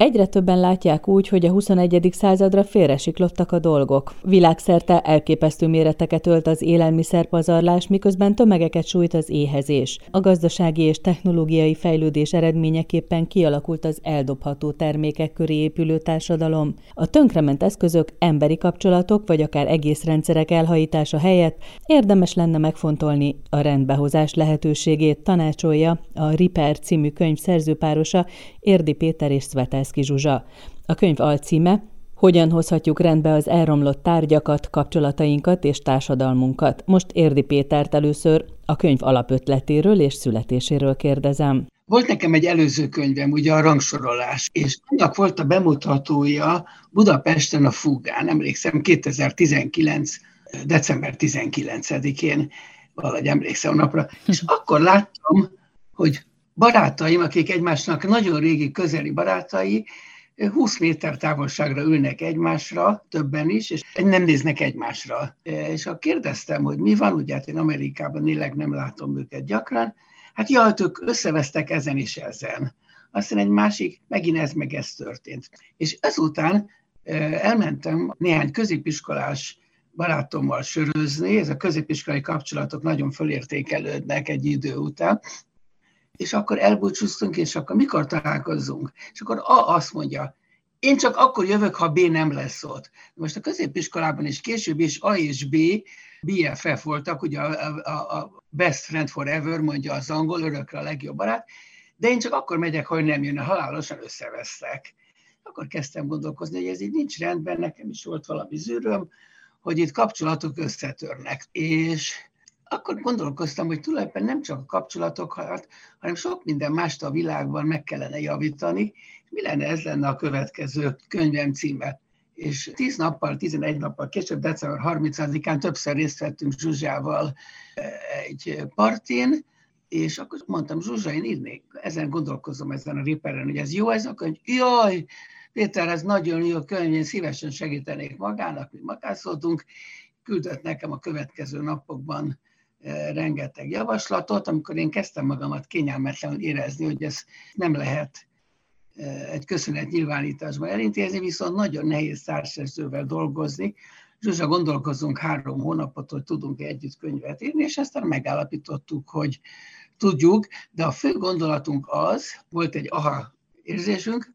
Egyre többen látják úgy, hogy a 21. századra félresiklottak a dolgok. Világszerte elképesztő méreteket ölt az élelmiszerpazarlás, miközben tömegeket sújt az éhezés. A gazdasági és technológiai fejlődés eredményeképpen kialakult az eldobható termékek köré épülő társadalom. A tönkrement eszközök, emberi kapcsolatok vagy akár egész rendszerek elhajítása helyett érdemes lenne megfontolni a rendbehozás lehetőségét, tanácsolja a Riper című könyv szerzőpárosa Érdi Péter és Szvetelsz Kraszki Zsuzsa. A könyv alcíme hogyan hozhatjuk rendbe az elromlott tárgyakat, kapcsolatainkat és társadalmunkat? Most Érdi Pétert először a könyv alapötletéről és születéséről kérdezem. Volt nekem egy előző könyvem, ugye a rangsorolás, és annak volt a bemutatója Budapesten a Fugán, emlékszem 2019. december 19-én, valahogy emlékszem a napra, és akkor láttam, hogy barátaim, akik egymásnak nagyon régi közeli barátai, 20 méter távolságra ülnek egymásra, többen is, és nem néznek egymásra. És ha kérdeztem, hogy mi van, ugye hát én Amerikában élek, nem látom őket gyakran, hát ja, ők összevesztek ezen és ezen. Aztán egy másik, megint ez meg ez történt. És ezután elmentem néhány középiskolás barátommal sörözni, ez a középiskolai kapcsolatok nagyon fölértékelődnek egy idő után, és akkor elbúcsúztunk, és akkor mikor találkozzunk? És akkor A azt mondja, én csak akkor jövök, ha B nem lesz ott. Most a középiskolában is később is A és B BFF voltak, ugye a, a, a best friend forever, mondja az angol, örökre a legjobb barát, de én csak akkor megyek, hogy nem jön, halálosan összevesztek. Akkor kezdtem gondolkozni, hogy ez így nincs rendben, nekem is volt valami zűröm, hogy itt kapcsolatok összetörnek. És akkor gondolkoztam, hogy tulajdonképpen nem csak a kapcsolatokat, hanem sok minden mást a világban meg kellene javítani. Mi lenne ez lenne a következő könyvem címe? És 10 nappal, 11 nappal később, december 30-án többször részt vettünk Zsuzsával eh, egy partin, és akkor mondtam, Zsuzsa, én írnék, ezen gondolkozom, ezen a riperen, hogy ez jó ez a könyv? Jaj, Péter, ez nagyon jó könyv, én szívesen segítenék magának, mi magászoltunk, küldött nekem a következő napokban rengeteg javaslatot, amikor én kezdtem magamat kényelmetlenül érezni, hogy ez nem lehet egy köszönet nyilvánításban elintézni, viszont nagyon nehéz társszerzővel dolgozni. Zsuzsa, gondolkozunk három hónapot, hogy tudunk együtt könyvet írni, és aztán megállapítottuk, hogy tudjuk, de a fő gondolatunk az, volt egy aha érzésünk,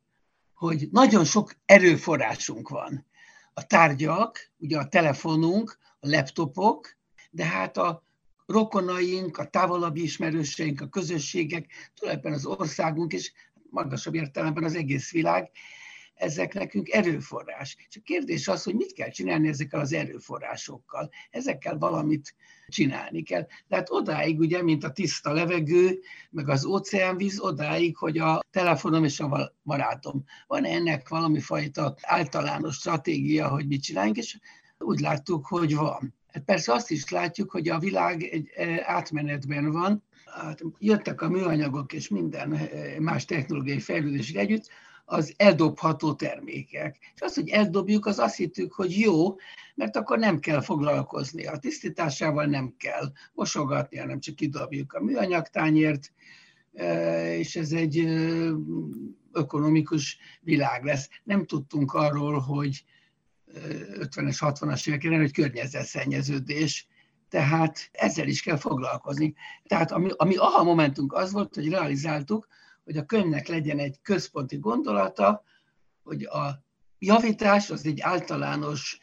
hogy nagyon sok erőforrásunk van. A tárgyak, ugye a telefonunk, a laptopok, de hát a rokonaink, a távolabbi ismerőseink, a közösségek, tulajdonképpen az országunk, és magasabb értelemben az egész világ, ezek nekünk erőforrás. És a kérdés az, hogy mit kell csinálni ezekkel az erőforrásokkal. Ezekkel valamit csinálni kell. Tehát odáig, ugye, mint a tiszta levegő, meg az óceánvíz, odáig, hogy a telefonom és a barátom. Van ennek valami fajta általános stratégia, hogy mit csináljunk, és úgy láttuk, hogy van. Hát persze azt is látjuk, hogy a világ egy e, átmenetben van, hát jöttek a műanyagok és minden e, más technológiai fejlődés együtt, az eldobható termékek. És az, hogy eldobjuk, az azt hittük, hogy jó, mert akkor nem kell foglalkozni. A tisztításával nem kell mosogatni, hanem csak kidobjuk a műanyagtányért, e, és ez egy ökonomikus világ lesz. Nem tudtunk arról, hogy 50-es, 60-as években, hogy környezetszennyeződés, tehát ezzel is kell foglalkozni. Tehát ami, ami aha momentunk az volt, hogy realizáltuk, hogy a könyvnek legyen egy központi gondolata, hogy a javítás az egy általános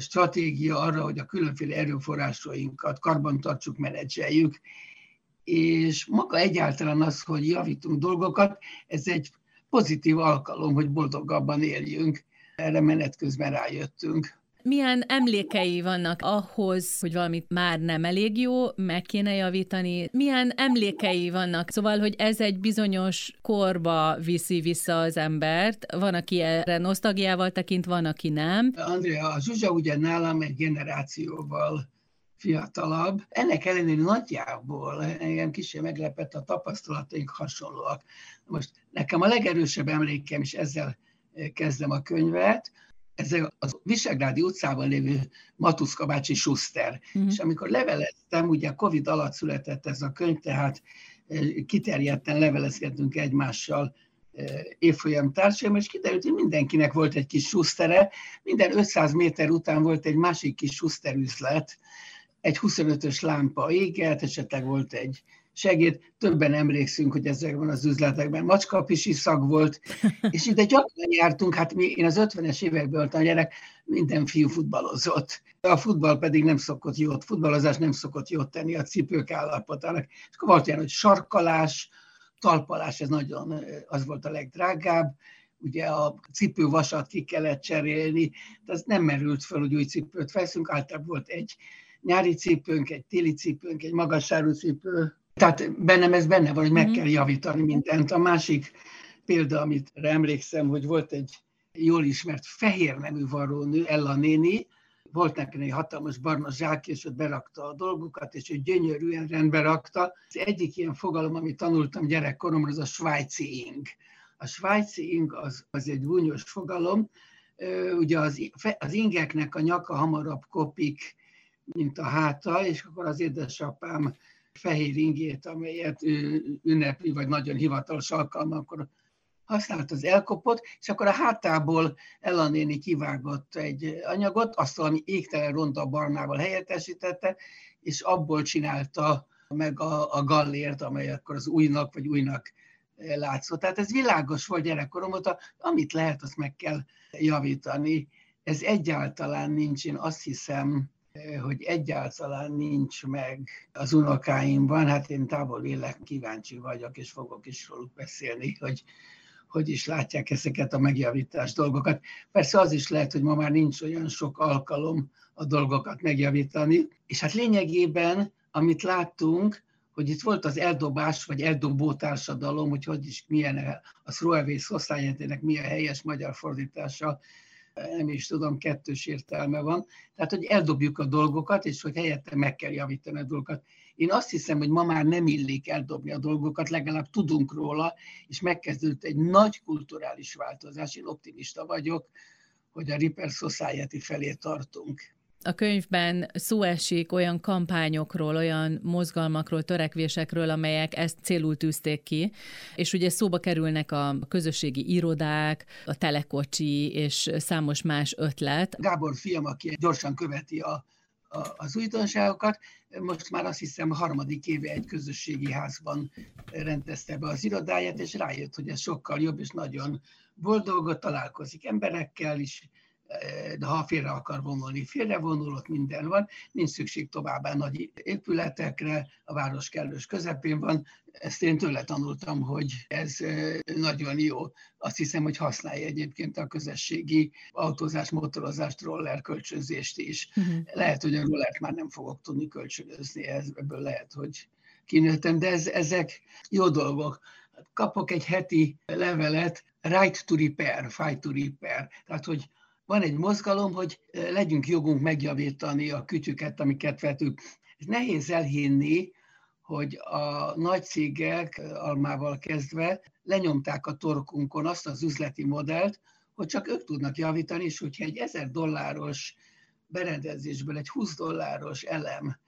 stratégia arra, hogy a különféle erőforrásainkat karbantartsuk, menedzseljük, és maga egyáltalán az, hogy javítunk dolgokat, ez egy pozitív alkalom, hogy boldogabban éljünk. Erre menet közben rájöttünk. Milyen emlékei vannak ahhoz, hogy valamit már nem elég jó, meg kéne javítani? Milyen emlékei vannak? Szóval, hogy ez egy bizonyos korba viszi vissza az embert. Van, aki erre nosztalgiával tekint, van, aki nem. Andrea, a Zsuzsa ugye nálam egy generációval fiatalabb. Ennek ellenére nagyjából engem kicsit meglepett a tapasztalataink hasonlóak. Most nekem a legerősebb emlékem is ezzel kezdem a könyvet, ez az Visegrádi utcában lévő Matuszka bácsi Schuster. Uh-huh. És amikor leveleztem, ugye Covid alatt született ez a könyv, tehát kiterjedten levelezkedünk egymással évfolyam társadalom, és kiderült, hogy mindenkinek volt egy kis susztere, minden 500 méter után volt egy másik kis suszterüzlet, egy 25-ös lámpa égett, esetleg volt egy segéd. Többen emlékszünk, hogy ezekben az üzletekben macskapisi szag volt, és ide gyakran jártunk, hát mi, én az 50-es években voltam a gyerek, minden fiú futballozott. A futball pedig nem szokott jót, futballozás nem szokott jót tenni a cipők állapotának. És akkor volt ilyen, hogy sarkalás, talpalás, ez nagyon, az volt a legdrágább, ugye a cipővasat ki kellett cserélni, de az nem merült fel, hogy új cipőt veszünk, általában volt egy nyári cipőnk, egy téli cipőnk, egy magassárú cipő, tehát bennem ez benne van, hogy meg mhm. kell javítani mindent. A másik példa, amit emlékszem, hogy volt egy jól ismert fehér nemű varrónő, Ella néni, volt neki egy hatalmas barna zsák, és ott berakta a dolgokat, és ő gyönyörűen rendbe rakta. Az egyik ilyen fogalom, amit tanultam gyerekkoromra, az a svájci ing. A svájci ing az, az egy gúnyos fogalom, ugye az, az ingeknek a nyaka hamarabb kopik, mint a háta, és akkor az édesapám fehér ingét, amelyet ő ünnepli, vagy nagyon hivatalos alkalmakkor használt az elkopott, és akkor a hátából Ella néni kivágott egy anyagot, azt valami égtelen ronda barnával helyettesítette, és abból csinálta meg a, a gallért, amely akkor az újnak vagy újnak látszott. Tehát ez világos volt gyerekkorom óta, amit lehet, azt meg kell javítani. Ez egyáltalán nincs, én azt hiszem, hogy egyáltalán nincs meg az unokáimban, hát én távol élek, kíváncsi vagyok, és fogok is róluk beszélni, hogy hogy is látják ezeket a megjavítás dolgokat. Persze az is lehet, hogy ma már nincs olyan sok alkalom a dolgokat megjavítani, és hát lényegében, amit láttunk, hogy itt volt az eldobás, vagy eldobó társadalom, hogy hogy is milyen a Throwaway society mi a helyes magyar fordítása, nem is tudom, kettős értelme van. Tehát, hogy eldobjuk a dolgokat, és hogy helyette meg kell javítani a dolgokat. Én azt hiszem, hogy ma már nem illik eldobni a dolgokat, legalább tudunk róla, és megkezdődött egy nagy kulturális változás. Én optimista vagyok, hogy a Ripper Society felé tartunk a könyvben szó esik olyan kampányokról, olyan mozgalmakról, törekvésekről, amelyek ezt célul tűzték ki, és ugye szóba kerülnek a közösségi irodák, a telekocsi és számos más ötlet. Gábor fiam, aki gyorsan követi a, a, az újdonságokat, most már azt hiszem a harmadik éve egy közösségi házban rendezte be az irodáját, és rájött, hogy ez sokkal jobb, és nagyon boldog, találkozik emberekkel is, de ha félre akar vonulni, félrevonul, ott minden van, nincs szükség továbbá nagy épületekre, a város kellős közepén van. Ezt én tőle tanultam, hogy ez nagyon jó. Azt hiszem, hogy használja egyébként a közösségi autózás, motorozást, roller kölcsönzést is. Uh-huh. Lehet, hogy a rollert már nem fogok tudni kölcsönözni, ez, ebből lehet, hogy kinőttem, de ez, ezek jó dolgok. Kapok egy heti levelet, right to repair, fight to repair, tehát hogy van egy mozgalom, hogy legyünk jogunk megjavítani a kütyüket, amiket vetünk. Ez nehéz elhinni, hogy a nagy cégek, almával kezdve, lenyomták a torkunkon azt az üzleti modellt, hogy csak ők tudnak javítani, és hogyha egy 1000 dolláros berendezésből egy 20 dolláros elem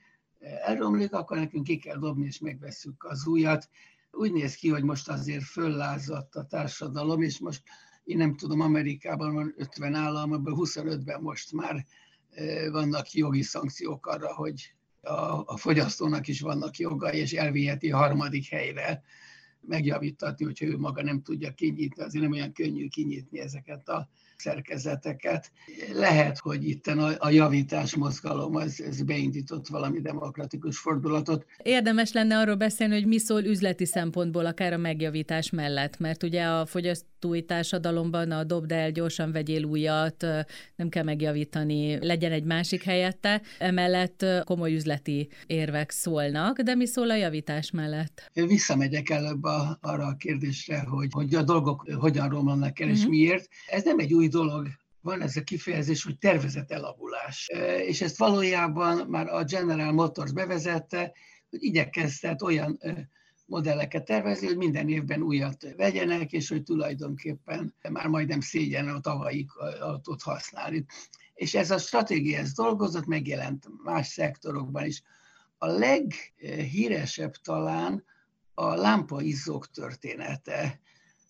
elromlik, akkor nekünk ki kell dobni, és megveszünk az újat. Úgy néz ki, hogy most azért föllázadt a társadalom, és most én nem tudom, Amerikában van 50 állam, abban 25-ben most már vannak jogi szankciók arra, hogy a, a fogyasztónak is vannak jogai, és elviheti a harmadik helyre. Megjavítatni, hogyha ő maga nem tudja kinyitni, azért nem olyan könnyű kinyitni ezeket a szerkezeteket. Lehet, hogy itt a, javítás mozgalom az, ez beindított valami demokratikus fordulatot. Érdemes lenne arról beszélni, hogy mi szól üzleti szempontból akár a megjavítás mellett, mert ugye a fogyasztói társadalomban a dobd el, gyorsan vegyél újat, nem kell megjavítani, legyen egy másik helyette. Emellett komoly üzleti érvek szólnak, de mi szól a javítás mellett? Én visszamegyek előbb a, arra a kérdésre, hogy, hogy a dolgok hogyan romlanak el, és uh-huh. miért. Ez nem egy új új dolog, van ez a kifejezés, hogy tervezett elavulás. És ezt valójában már a General Motors bevezette, hogy igyekeztet olyan modelleket tervezni, hogy minden évben újat vegyenek, és hogy tulajdonképpen már majdnem szégyen a tavalyi autót használni. És ez a stratégia, ez dolgozott, megjelent más szektorokban is. A leghíresebb talán a lámpaizzók története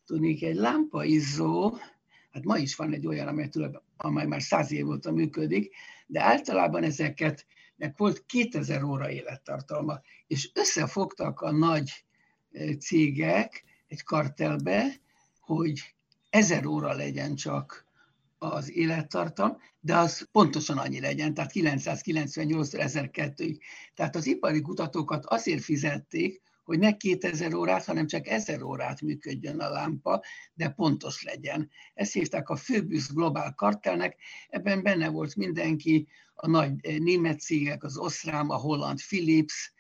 tudnék, egy lámpaizzó, hát ma is van egy olyan, amely, amely már száz év óta működik, de általában ezeket nek volt 2000 óra élettartalma, és összefogtak a nagy cégek egy kartelbe, hogy 1000 óra legyen csak az élettartam, de az pontosan annyi legyen, tehát 998 1002-ig. Tehát az ipari kutatókat azért fizették, hogy ne 2000 órát, hanem csak 1000 órát működjön a lámpa, de pontos legyen. Ezt hívták a Phöbus Global Kartelnek, ebben benne volt mindenki, a nagy eh, német cégek, az Osram, a holland Philips,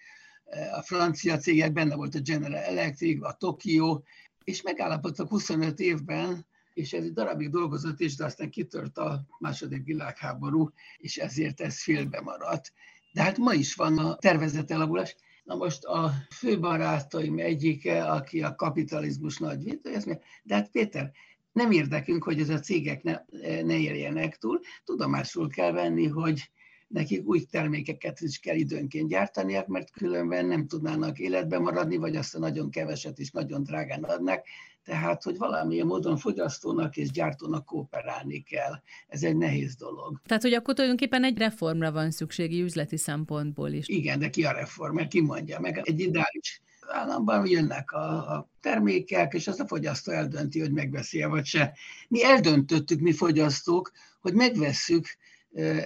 eh, a francia cégek, benne volt a General Electric, a Tokyo, és megállapodtak 25 évben, és ez egy darabig dolgozott is, de aztán kitört a második világháború, és ezért ez félbe maradt. De hát ma is van a tervezett elavulás. Na most a főbarátaim egyike, aki a kapitalizmus nagy védője, de hát Péter, nem érdekünk, hogy ez a cégek ne, ne érjenek túl, tudomásul kell venni, hogy nekik új termékeket is kell időnként gyártaniak, mert különben nem tudnának életben maradni, vagy azt a nagyon keveset is nagyon drágán adnak. Tehát, hogy valamilyen módon fogyasztónak és gyártónak kooperálni kell. Ez egy nehéz dolog. Tehát, hogy akkor tulajdonképpen egy reformra van szükségi üzleti szempontból is. Igen, de ki a reform? Mert ki mondja meg? Egy ideális államban jönnek a, a termékek, és az a fogyasztó eldönti, hogy megveszi vagy se. Mi eldöntöttük, mi fogyasztók, hogy megvesszük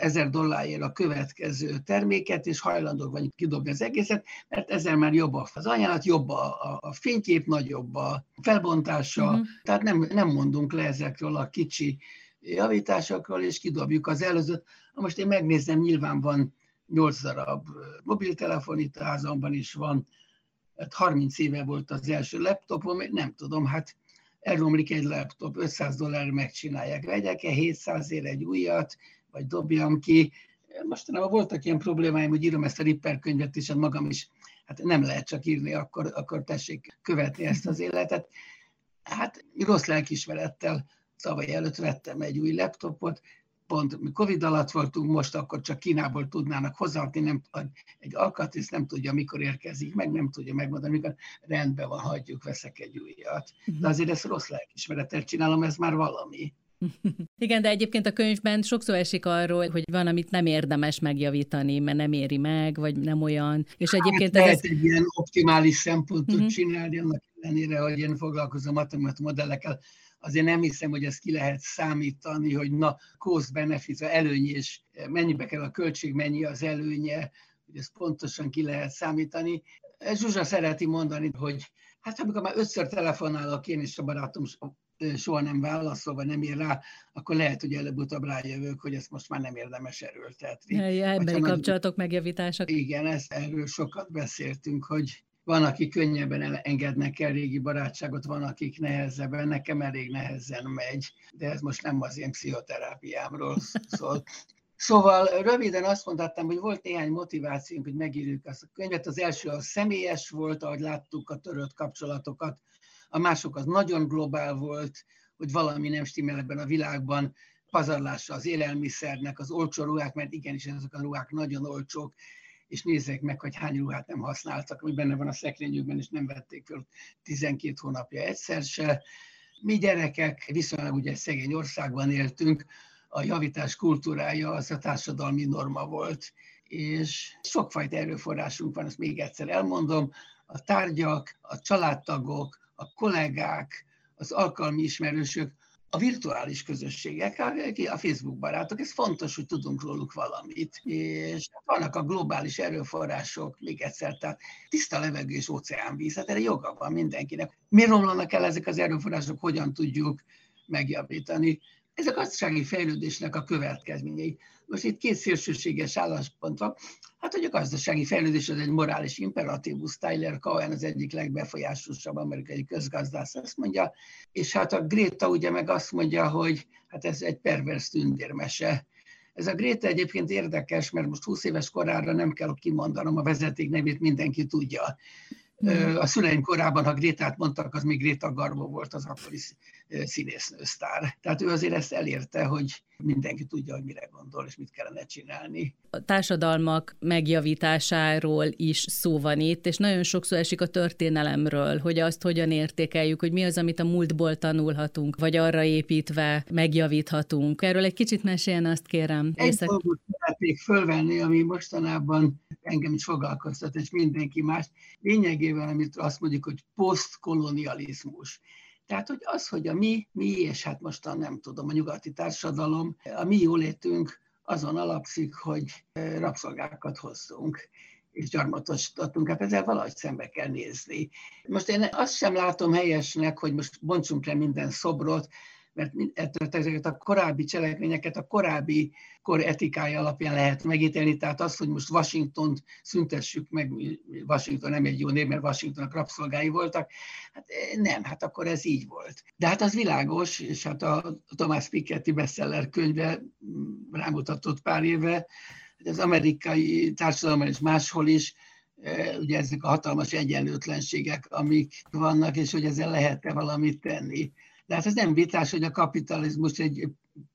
ezer dollárért a következő terméket, és hajlandók vagyunk kidobni az egészet, mert ezzel már jobb az ajánlat, jobb a, a, fénykép, nagyobb a felbontása, uh-huh. tehát nem, nem mondunk le ezekről a kicsi javításokról, és kidobjuk az előzőt. Most én megnézem, nyilván van 8 darab mobiltelefon itt a házamban is van, hát 30 éve volt az első laptopom, nem tudom, hát elromlik egy laptop, 500 dollár megcsinálják, vegyek-e 700 ér egy újat, vagy dobjam ki. Mostanában voltak ilyen problémáim, hogy írom ezt a Ripper könyvet, és hát magam is, hát nem lehet csak írni, akkor, akkor tessék követni ezt az életet. Hát rossz lelkismerettel tavaly előtt vettem egy új laptopot, pont mi Covid alatt voltunk, most akkor csak Kínából tudnának hozzáadni, nem, egy alkatrész nem tudja, mikor érkezik meg, nem tudja megmondani, mikor rendben van, hagyjuk, veszek egy újat. De azért ezt rossz lelkismerettel csinálom, ez már valami. Igen, de egyébként a könyvben sokszor esik arról, hogy van, amit nem érdemes megjavítani, mert nem éri meg, vagy nem olyan. És egyébként hát lehet ez... egy ilyen optimális szempontot uh-huh. csinálni, annak ellenére, hogy én foglalkozom matematikai modellekkel, azért nem hiszem, hogy ezt ki lehet számítani, hogy na, cost benefit, előny és mennyibe kell a költség, mennyi az előnye, hogy ezt pontosan ki lehet számítani. Zsuzsa szereti mondani, hogy hát amikor már ötször telefonálok én és a barátom soha nem válaszol, vagy nem ír rá, akkor lehet, hogy előbb-utóbb rájövök, hogy ezt most már nem érdemes erőltetni. Emberi kapcsolatok megjavítása. Igen, ezt, erről sokat beszéltünk, hogy van, aki könnyebben engednek el régi barátságot, van, akik nehezebben, nekem elég nehezen megy, de ez most nem az én pszichoterápiámról szól. Szóval röviden azt mondhattam, hogy volt néhány motivációnk, hogy megírjuk ezt a könyvet. Az első a személyes volt, ahogy láttuk a törött kapcsolatokat a mások az nagyon globál volt, hogy valami nem stimmel ebben a világban, pazarlása az élelmiszernek, az olcsó ruhák, mert igenis ezek a ruhák nagyon olcsók, és nézzék meg, hogy hány ruhát nem használtak, ami benne van a szekrényükben, és nem vették föl 12 hónapja egyszer se. Mi gyerekek viszonylag ugye szegény országban éltünk, a javítás kultúrája az a társadalmi norma volt, és sokfajta erőforrásunk van, ezt még egyszer elmondom, a tárgyak, a családtagok, a kollégák, az alkalmi ismerősök, a virtuális közösségek, a Facebook barátok, ez fontos, hogy tudunk róluk valamit. És vannak a globális erőforrások, még egyszer, tehát tiszta levegő és óceánvíz, hát erre joga van mindenkinek. Mi romlanak el ezek az erőforrások, hogyan tudjuk megjavítani? Ez a gazdasági fejlődésnek a következményei. Most itt két szélsőséges álláspont van. Hát, hogy a gazdasági fejlődés az egy morális imperatívus, Tyler Cohen az egyik legbefolyásosabb amerikai közgazdász azt mondja, és hát a Greta ugye meg azt mondja, hogy hát ez egy pervers tündérmese. Ez a Greta egyébként érdekes, mert most 20 éves korára nem kell kimondanom a vezeték nevét, mindenki tudja Hmm. A szüleim korában, ha Grétát mondtak, az még Gréta Garbo volt az akkori színésznősztár. Tehát ő azért ezt elérte, hogy mindenki tudja, hogy mire gondol, és mit kellene csinálni. A társadalmak megjavításáról is szó van itt, és nagyon sokszor esik a történelemről, hogy azt hogyan értékeljük, hogy mi az, amit a múltból tanulhatunk, vagy arra építve megjavíthatunk. Erről egy kicsit meséljen, azt kérem. Egy Észak... dolgot szeretnék fölvenni, ami mostanában engem is foglalkoztat, és mindenki más. Lényegében, amit azt mondjuk, hogy posztkolonializmus. Tehát, hogy az, hogy a mi, mi, és hát mostan nem tudom, a nyugati társadalom, a mi jólétünk azon alapszik, hogy rabszolgákat hozzunk és gyarmatosítottunk, hát ezzel valahogy szembe kell nézni. Most én azt sem látom helyesnek, hogy most bontsunk le minden szobrot, mert ezeket a korábbi cselekményeket a korábbi kor etikája alapján lehet megítélni, tehát az, hogy most Washington szüntessük meg, Washington nem egy jó név, mert Washingtonnak rabszolgái voltak, hát eh, nem, hát akkor ez így volt. De hát az világos, és hát a Thomas Piketty bestseller könyve mm, rámutatott pár éve, hogy az amerikai társadalomban és máshol is, eh, ugye ezek a hatalmas egyenlőtlenségek, amik vannak, és hogy ezzel lehet-e valamit tenni. De hát ez nem vitás, hogy a kapitalizmus egy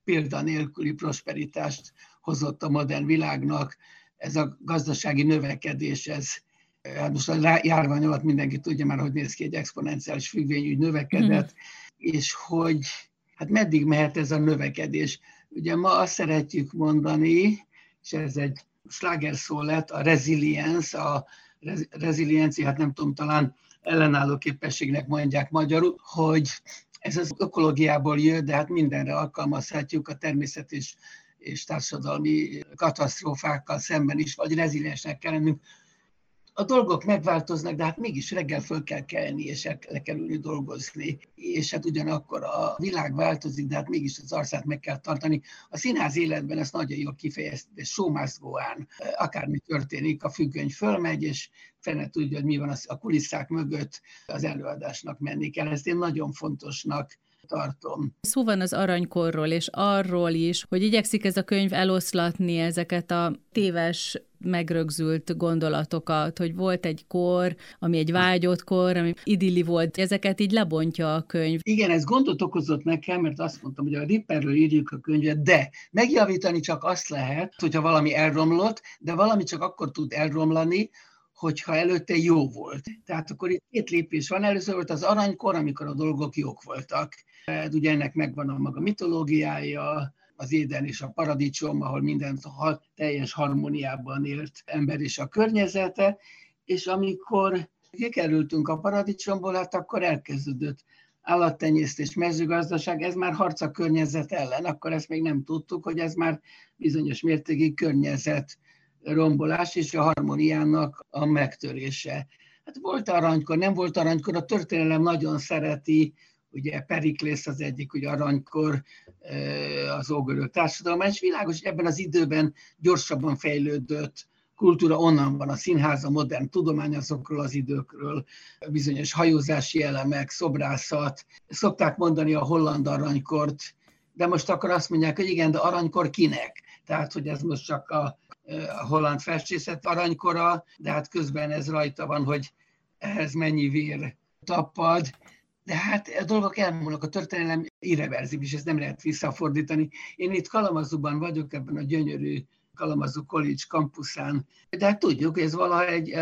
példa nélküli prosperitást hozott a modern világnak. Ez a gazdasági növekedés, ez hát most a járvány alatt mindenki tudja már, hogy néz ki egy exponenciális függvényű növekedett, mm. és hogy hát meddig mehet ez a növekedés. Ugye ma azt szeretjük mondani, és ez egy szó lett, a resilience, a reziliencia, hát nem tudom, talán ellenálló képességnek mondják magyarul, hogy ez az ökológiából jön, de hát mindenre alkalmazhatjuk a természet és, és társadalmi katasztrófákkal szemben is, vagy reziliensnek kell lennünk a dolgok megváltoznak, de hát mégis reggel föl kell kelni, és el kell ülni dolgozni. És hát ugyanakkor a világ változik, de hát mégis az arcát meg kell tartani. A színház életben ezt nagyon jól kifejezte, go on. Akármi történik, a függöny fölmegy, és fene tudja, hogy mi van a kulisszák mögött, az előadásnak menni kell. Ezt én nagyon fontosnak tartom. Szó van az aranykorról, és arról is, hogy igyekszik ez a könyv eloszlatni ezeket a téves megrögzült gondolatokat, hogy volt egy kor, ami egy vágyott kor, ami idilli volt, ezeket így lebontja a könyv. Igen, ez gondot okozott nekem, mert azt mondtam, hogy a Ripperről írjuk a könyvet, de megjavítani csak azt lehet, hogyha valami elromlott, de valami csak akkor tud elromlani, hogyha előtte jó volt. Tehát akkor itt két lépés van. Először volt az aranykor, amikor a dolgok jók voltak. Hát ugye ennek megvan a maga mitológiája, az éden és a paradicsom, ahol minden teljes harmóniában élt ember és a környezete, és amikor kikerültünk a paradicsomból, hát akkor elkezdődött állattenyésztés, mezőgazdaság, ez már harc a környezet ellen, akkor ezt még nem tudtuk, hogy ez már bizonyos mértékig környezet rombolás és a harmóniának a megtörése. Hát volt aranykor, nem volt aranykor, a történelem nagyon szereti ugye Periklész az egyik, ugye aranykor az ógörög társadalom, és világos, ebben az időben gyorsabban fejlődött kultúra onnan van, a színház, a modern tudomány azokról az időkről, bizonyos hajózási elemek, szobrászat. Szokták mondani a holland aranykort, de most akkor azt mondják, hogy igen, de aranykor kinek? Tehát, hogy ez most csak a, a holland festészet aranykora, de hát közben ez rajta van, hogy ehhez mennyi vér tapad, de hát a dolgok elmúlnak, a történelem irreverzibilis, ezt nem lehet visszafordítani. Én itt Kalamazúban vagyok, ebben a gyönyörű Kalamazú College kampuszán, de hát tudjuk, ez valaha egy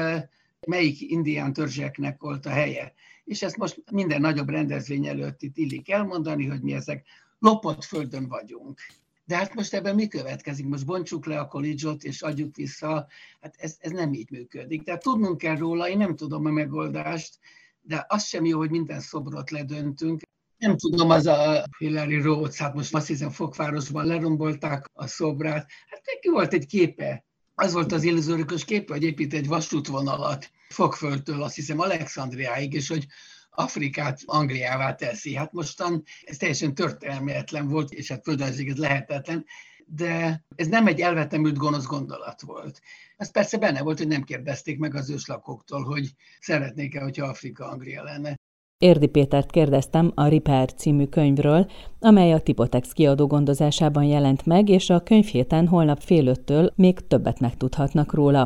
melyik indián törzseknek volt a helye. És ezt most minden nagyobb rendezvény előtt itt illik elmondani, hogy mi ezek lopott földön vagyunk. De hát most ebben mi következik? Most bontsuk le a kollégiot és adjuk vissza. Hát ez, ez nem így működik. Tehát tudnunk kell róla, én nem tudom a megoldást, de az sem jó, hogy minden szobrot ledöntünk. Nem tudom, az a Hillary Rhodes, hát most azt hiszem Fokvárosban lerombolták a szobrát. Hát neki volt egy képe. Az volt az illuzórikus képe, hogy épít egy vasútvonalat Fokföldtől, azt hiszem Alexandriáig, és hogy Afrikát Angliává teszi. Hát mostan ez teljesen történelmetlen volt, és hát földrajzilag ez lehetetlen, de ez nem egy elvetemült gonosz gondolat volt. Ez persze benne volt, hogy nem kérdezték meg az őslakóktól, hogy szeretnék-e, hogyha Afrika Anglia lenne. Érdi Pétert kérdeztem a Riper című könyvről, amely a Tipotex kiadó gondozásában jelent meg, és a könyvhéten holnap fél öttől még többet megtudhatnak róla.